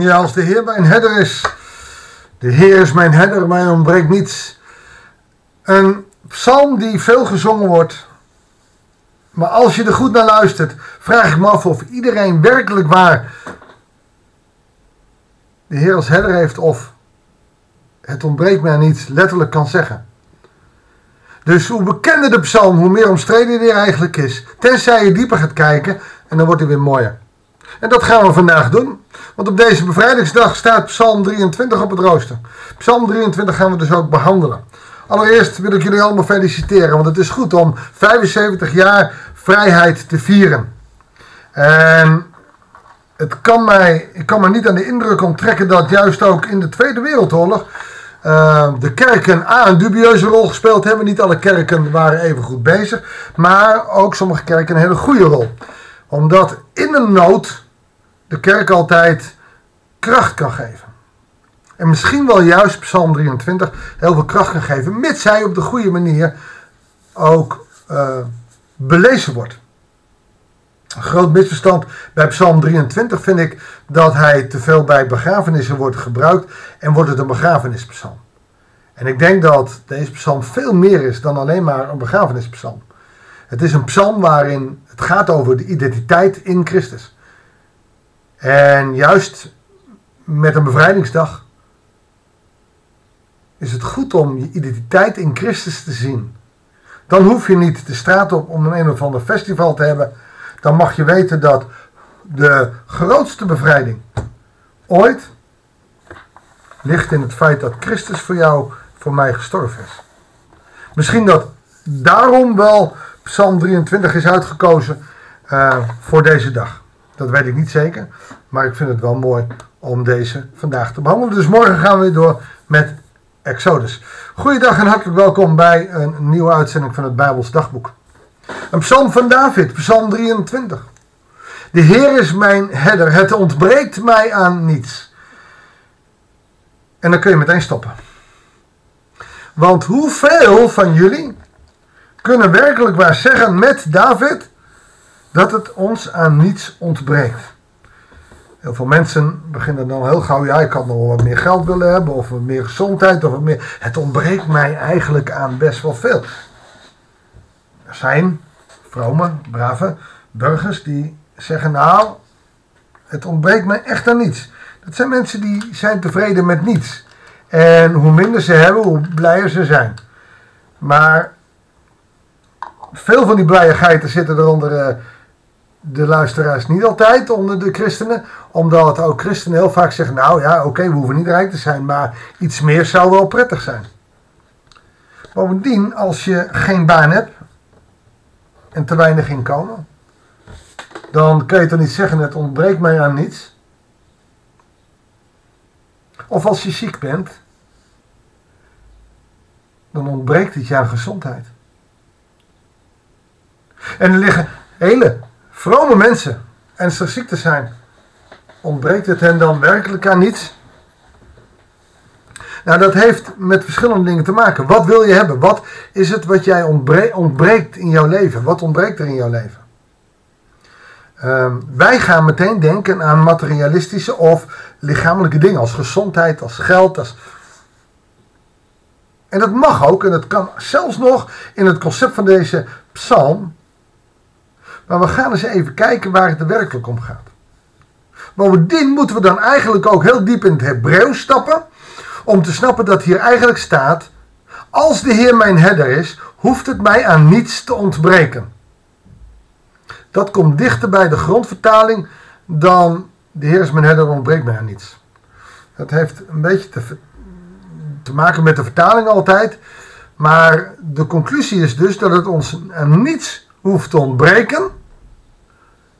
Ja, als de Heer mijn herder is. De Heer is mijn herder, mij ontbreekt niets. Een psalm die veel gezongen wordt. Maar als je er goed naar luistert, vraag ik me af of iedereen werkelijk waar de Heer als herder heeft of het ontbreekt mij niets letterlijk kan zeggen. Dus hoe bekender de psalm, hoe meer omstreden die eigenlijk is. Tenzij je dieper gaat kijken en dan wordt hij weer mooier. En dat gaan we vandaag doen. Want op deze bevrijdingsdag staat Psalm 23 op het rooster. Psalm 23 gaan we dus ook behandelen. Allereerst wil ik jullie allemaal feliciteren, want het is goed om 75 jaar vrijheid te vieren. En het kan mij, ik kan me niet aan de indruk onttrekken dat juist ook in de Tweede Wereldoorlog uh, de kerken A een dubieuze rol gespeeld hebben. Niet alle kerken waren even goed bezig, maar ook sommige kerken een hele goede rol. Omdat in een nood de kerk altijd kracht kan geven. En misschien wel juist Psalm 23 heel veel kracht kan geven, mits hij op de goede manier ook uh, belezen wordt. Een groot misverstand bij Psalm 23 vind ik dat hij te veel bij begrafenissen wordt gebruikt en wordt het een begrafenispsalm. En ik denk dat deze psalm veel meer is dan alleen maar een begrafenispsalm. Het is een psalm waarin het gaat over de identiteit in Christus. En juist met een bevrijdingsdag is het goed om je identiteit in Christus te zien. Dan hoef je niet de straat op om een een of ander festival te hebben. Dan mag je weten dat de grootste bevrijding ooit ligt in het feit dat Christus voor jou, voor mij gestorven is. Misschien dat daarom wel Psalm 23 is uitgekozen uh, voor deze dag. Dat weet ik niet zeker, maar ik vind het wel mooi om deze vandaag te behandelen. Dus morgen gaan we weer door met Exodus. Goeiedag en hartelijk welkom bij een nieuwe uitzending van het Bijbels Dagboek. Een psalm van David, psalm 23. De Heer is mijn herder, het ontbreekt mij aan niets. En dan kun je meteen stoppen. Want hoeveel van jullie kunnen werkelijk waar zeggen met David dat het ons aan niets ontbreekt? Heel veel mensen beginnen dan heel gauw, ja, ik had nog wat meer geld willen hebben, of meer gezondheid, of meer. Het ontbreekt mij eigenlijk aan best wel veel. Er zijn vrome, brave burgers die zeggen, nou, het ontbreekt mij echt aan niets. Dat zijn mensen die zijn tevreden met niets. En hoe minder ze hebben, hoe blijer ze zijn. Maar veel van die blije geiten zitten eronder uh, de luisteraars niet altijd onder de christenen. Omdat ook christenen heel vaak zeggen, nou ja, oké, we hoeven niet rijk te zijn, maar iets meer zou wel prettig zijn. Bovendien, als je geen baan hebt en te weinig inkomen, dan kun je toch niet zeggen, het ontbreekt mij aan niets. Of als je ziek bent, dan ontbreekt het je aan gezondheid. En er liggen hele vrome mensen ernstig ziek te zijn. Ontbreekt het hen dan werkelijk aan niets? Nou, dat heeft met verschillende dingen te maken. Wat wil je hebben? Wat is het wat jij ontbreekt in jouw leven? Wat ontbreekt er in jouw leven? Um, wij gaan meteen denken aan materialistische of lichamelijke dingen, als gezondheid, als geld. Als... En dat mag ook, en dat kan zelfs nog in het concept van deze psalm. Maar we gaan eens even kijken waar het er werkelijk om gaat. Bovendien moeten we dan eigenlijk ook heel diep in het Hebreeuws stappen. Om te snappen dat hier eigenlijk staat: Als de Heer mijn herder is, hoeft het mij aan niets te ontbreken. Dat komt dichter bij de grondvertaling dan de Heer is mijn herder, ontbreekt mij aan niets. Dat heeft een beetje te, te maken met de vertaling altijd. Maar de conclusie is dus dat het ons aan niets hoeft te ontbreken,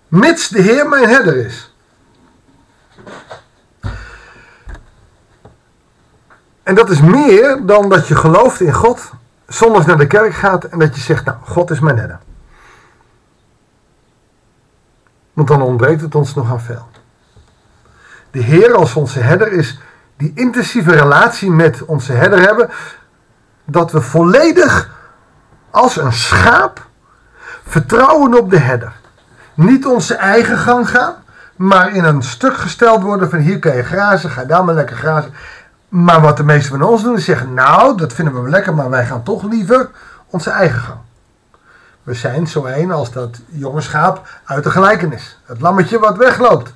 mits de Heer mijn herder is. En dat is meer dan dat je gelooft in God, zondags naar de kerk gaat en dat je zegt, nou, God is mijn herder. Want dan ontbreekt het ons nog aan veel. De Heer als onze herder is die intensieve relatie met onze herder hebben. Dat we volledig als een schaap vertrouwen op de herder. Niet onze eigen gang gaan, maar in een stuk gesteld worden van hier kan je grazen, ga daar maar lekker grazen. Maar wat de meesten van ons doen is zeggen, nou dat vinden we wel lekker, maar wij gaan toch liever onze eigen gang. We zijn zo een als dat jonge schaap uit de gelijkenis. Het lammetje wat wegloopt.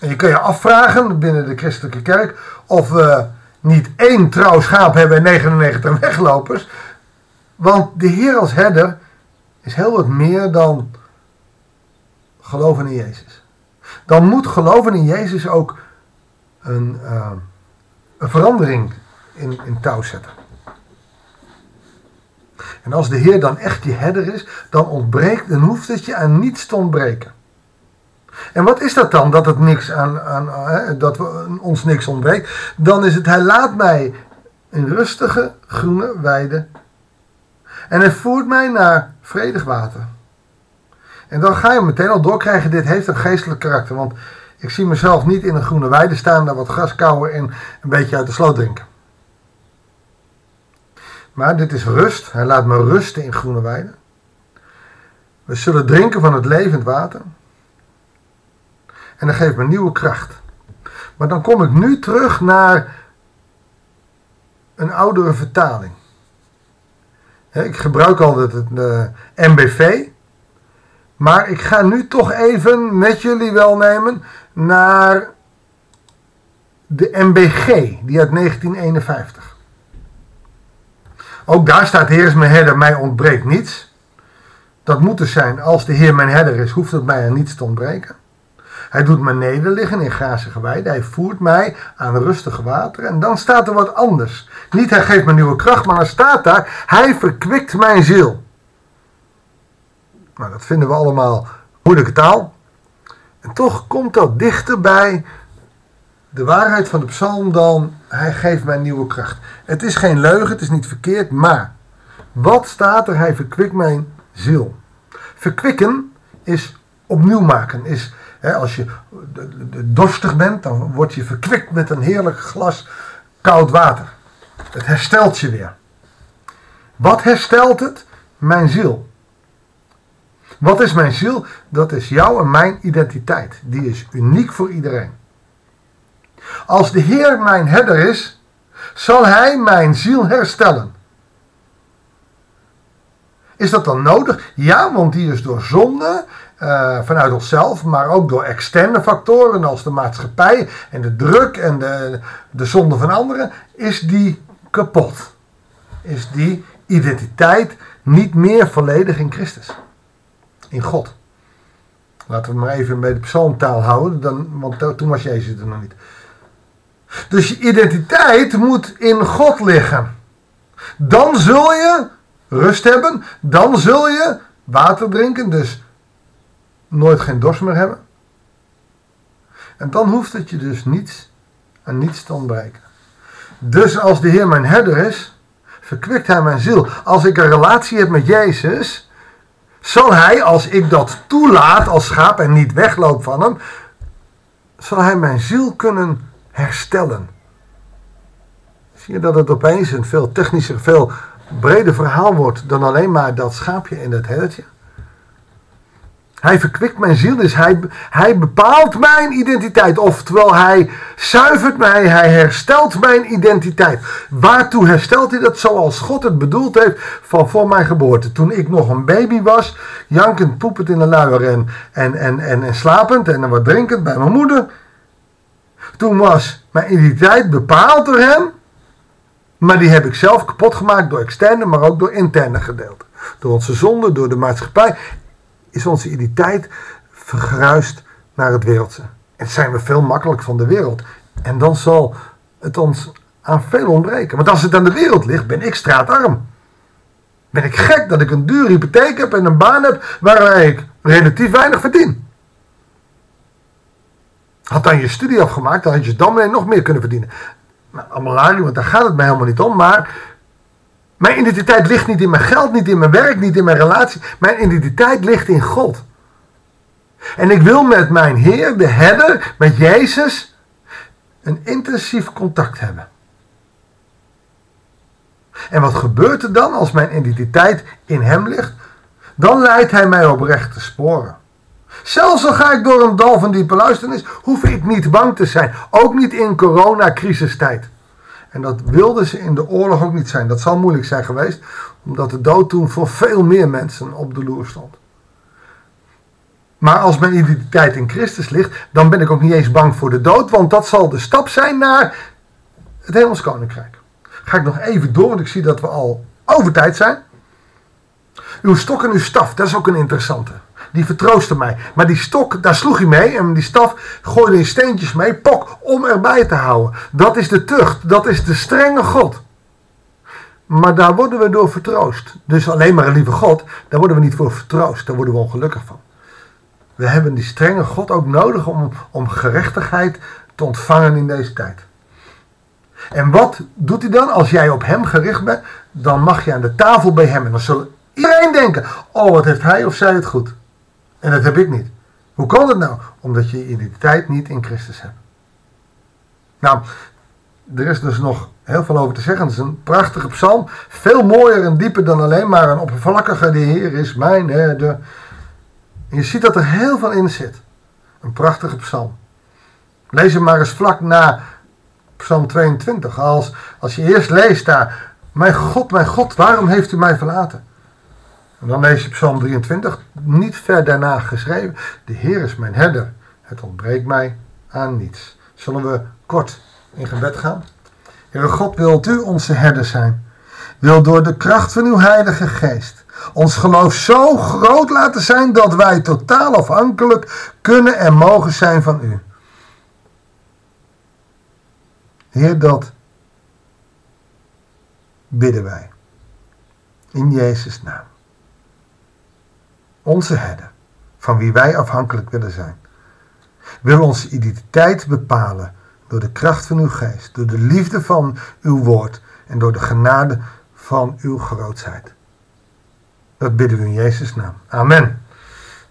En je kun je afvragen binnen de christelijke kerk of we niet één trouw schaap hebben en 99 weglopers. Want de Heer als herder is heel wat meer dan geloven in Jezus. Dan moet geloven in Jezus ook een, uh, een verandering in, in touw zetten. En als de Heer dan echt je herder is, dan ontbreekt, dan hoeft het je aan niets te ontbreken. En wat is dat dan, dat, het niks aan, aan, hè, dat we, ons niks ontbreekt? Dan is het, hij laat mij in rustige groene weiden. En hij voert mij naar vredig water. En dan ga je meteen al doorkrijgen, dit heeft een geestelijk karakter. Want ik zie mezelf niet in een groene weide staan, daar wat gras kouwen en een beetje uit de sloot drinken. Maar dit is rust. Hij laat me rusten in groene weiden. We zullen drinken van het levend water. En dat geeft me nieuwe kracht. Maar dan kom ik nu terug naar een oudere vertaling. Ik gebruik altijd het eh, MBV. Maar ik ga nu toch even met jullie welnemen naar de MBG, die uit 1951. Ook daar staat, Heer is mijn herder, mij ontbreekt niets. Dat moet dus zijn, als de Heer mijn herder is, hoeft het mij aan niets te ontbreken. Hij doet me nederliggen in grazige weiden. Hij voert mij aan rustige wateren. En dan staat er wat anders. Niet hij geeft me nieuwe kracht, maar dan staat daar, hij verkwikt mijn ziel. Nou, dat vinden we allemaal moeilijke taal. En toch komt dat dichter bij de waarheid van de psalm dan, hij geeft mij nieuwe kracht. Het is geen leugen, het is niet verkeerd, maar wat staat er? Hij verkwikt mijn ziel. Verkwikken is opnieuw maken, is hè, als je dorstig bent, dan word je verkwikt met een heerlijk glas koud water. Het herstelt je weer. Wat herstelt het? Mijn ziel. Wat is mijn ziel? Dat is jouw en mijn identiteit. Die is uniek voor iedereen. Als de Heer mijn herder is, zal Hij mijn ziel herstellen. Is dat dan nodig? Ja, want die is door zonde, uh, vanuit onszelf, maar ook door externe factoren als de maatschappij en de druk en de, de zonde van anderen, is die kapot. Is die identiteit niet meer volledig in Christus in God. Laten we maar even bij de psalmtaal houden, dan, want toen was Jezus er nog niet. Dus je identiteit moet in God liggen. Dan zul je rust hebben, dan zul je water drinken, dus nooit geen dorst meer hebben. En dan hoeft het je dus niets aan niets te ontbreken. Dus als de Heer mijn herder is, verkwikt hij mijn ziel. Als ik een relatie heb met Jezus, zal hij, als ik dat toelaat als schaap en niet wegloop van hem, zal hij mijn ziel kunnen herstellen. Zie je dat het opeens een veel technischer, veel breder verhaal wordt dan alleen maar dat schaapje en dat herdertje? Hij verkwikt mijn ziel, dus hij, hij bepaalt mijn identiteit. Oftewel, hij zuivert mij, hij herstelt mijn identiteit. Waartoe herstelt hij dat? Zoals God het bedoeld heeft van voor mijn geboorte. Toen ik nog een baby was, jankend, poepend in de luier en, en, en, en, en slapend en wat drinkend bij mijn moeder. Toen was mijn identiteit bepaald door hem. Maar die heb ik zelf kapot gemaakt door externe, maar ook door interne gedeelten. Door onze zonde, door de maatschappij is onze identiteit vergruist naar het wereldse. En zijn we veel makkelijk van de wereld. En dan zal het ons aan veel ontbreken. Want als het aan de wereld ligt, ben ik straatarm. Ben ik gek dat ik een dure hypotheek heb en een baan heb waar ik relatief weinig verdien. Had dan je studie afgemaakt, dan had je dan nog meer kunnen verdienen. Nou, allemaal want daar gaat het mij helemaal niet om. Maar mijn identiteit ligt niet in mijn geld, niet in mijn werk, niet in mijn relatie. Mijn identiteit ligt in God. En ik wil met mijn Heer, de herder, met Jezus, een intensief contact hebben. En wat gebeurt er dan als mijn identiteit in Hem ligt? Dan leidt Hij mij op rechte sporen. Zelfs al ga ik door een dal van diepe luisternis, hoef ik niet bang te zijn. Ook niet in coronacrisistijd. En dat wilden ze in de oorlog ook niet zijn. Dat zal moeilijk zijn geweest, omdat de dood toen voor veel meer mensen op de loer stond. Maar als mijn identiteit in Christus ligt, dan ben ik ook niet eens bang voor de dood, want dat zal de stap zijn naar het Hemels Koninkrijk. Ga ik nog even door, want ik zie dat we al over tijd zijn. Uw stok en uw staf, dat is ook een interessante. Die vertroostte mij. Maar die stok, daar sloeg hij mee. En die staf gooide in steentjes mee. Pok, om erbij te houden. Dat is de tucht. Dat is de strenge God. Maar daar worden we door vertroost. Dus alleen maar een lieve God, daar worden we niet voor vertroost. Daar worden we ongelukkig van. We hebben die strenge God ook nodig om, om gerechtigheid te ontvangen in deze tijd. En wat doet hij dan? Als jij op hem gericht bent, dan mag je aan de tafel bij hem. En dan zal iedereen denken, oh wat heeft hij of zij het goed. En dat heb ik niet. Hoe kan dat nou? Omdat je je identiteit niet in Christus hebt. Nou, er is dus nog heel veel over te zeggen. Het is een prachtige psalm. Veel mooier en dieper dan alleen maar een oppervlakkige. De Heer is mijn herder. Je ziet dat er heel veel in zit. Een prachtige psalm. Lees hem maar eens vlak na psalm 22. Als, als je eerst leest daar. Mijn God, mijn God, waarom heeft u mij verlaten? En dan lees je Psalm 23, niet ver daarna geschreven. De Heer is mijn herder. Het ontbreekt mij aan niets. Zullen we kort in gebed gaan? Heere God, wilt u onze herder zijn? Wil door de kracht van uw Heilige Geest ons geloof zo groot laten zijn dat wij totaal afhankelijk kunnen en mogen zijn van u. Heer, dat bidden wij. In Jezus' naam onze herder, van wie wij afhankelijk willen zijn, wil onze identiteit bepalen door de kracht van uw geest, door de liefde van uw woord en door de genade van uw grootheid. Dat bidden we in Jezus' naam. Amen.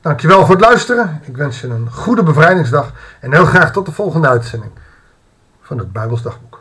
Dankjewel voor het luisteren. Ik wens je een goede bevrijdingsdag en heel graag tot de volgende uitzending van het Bijbelsdagboek.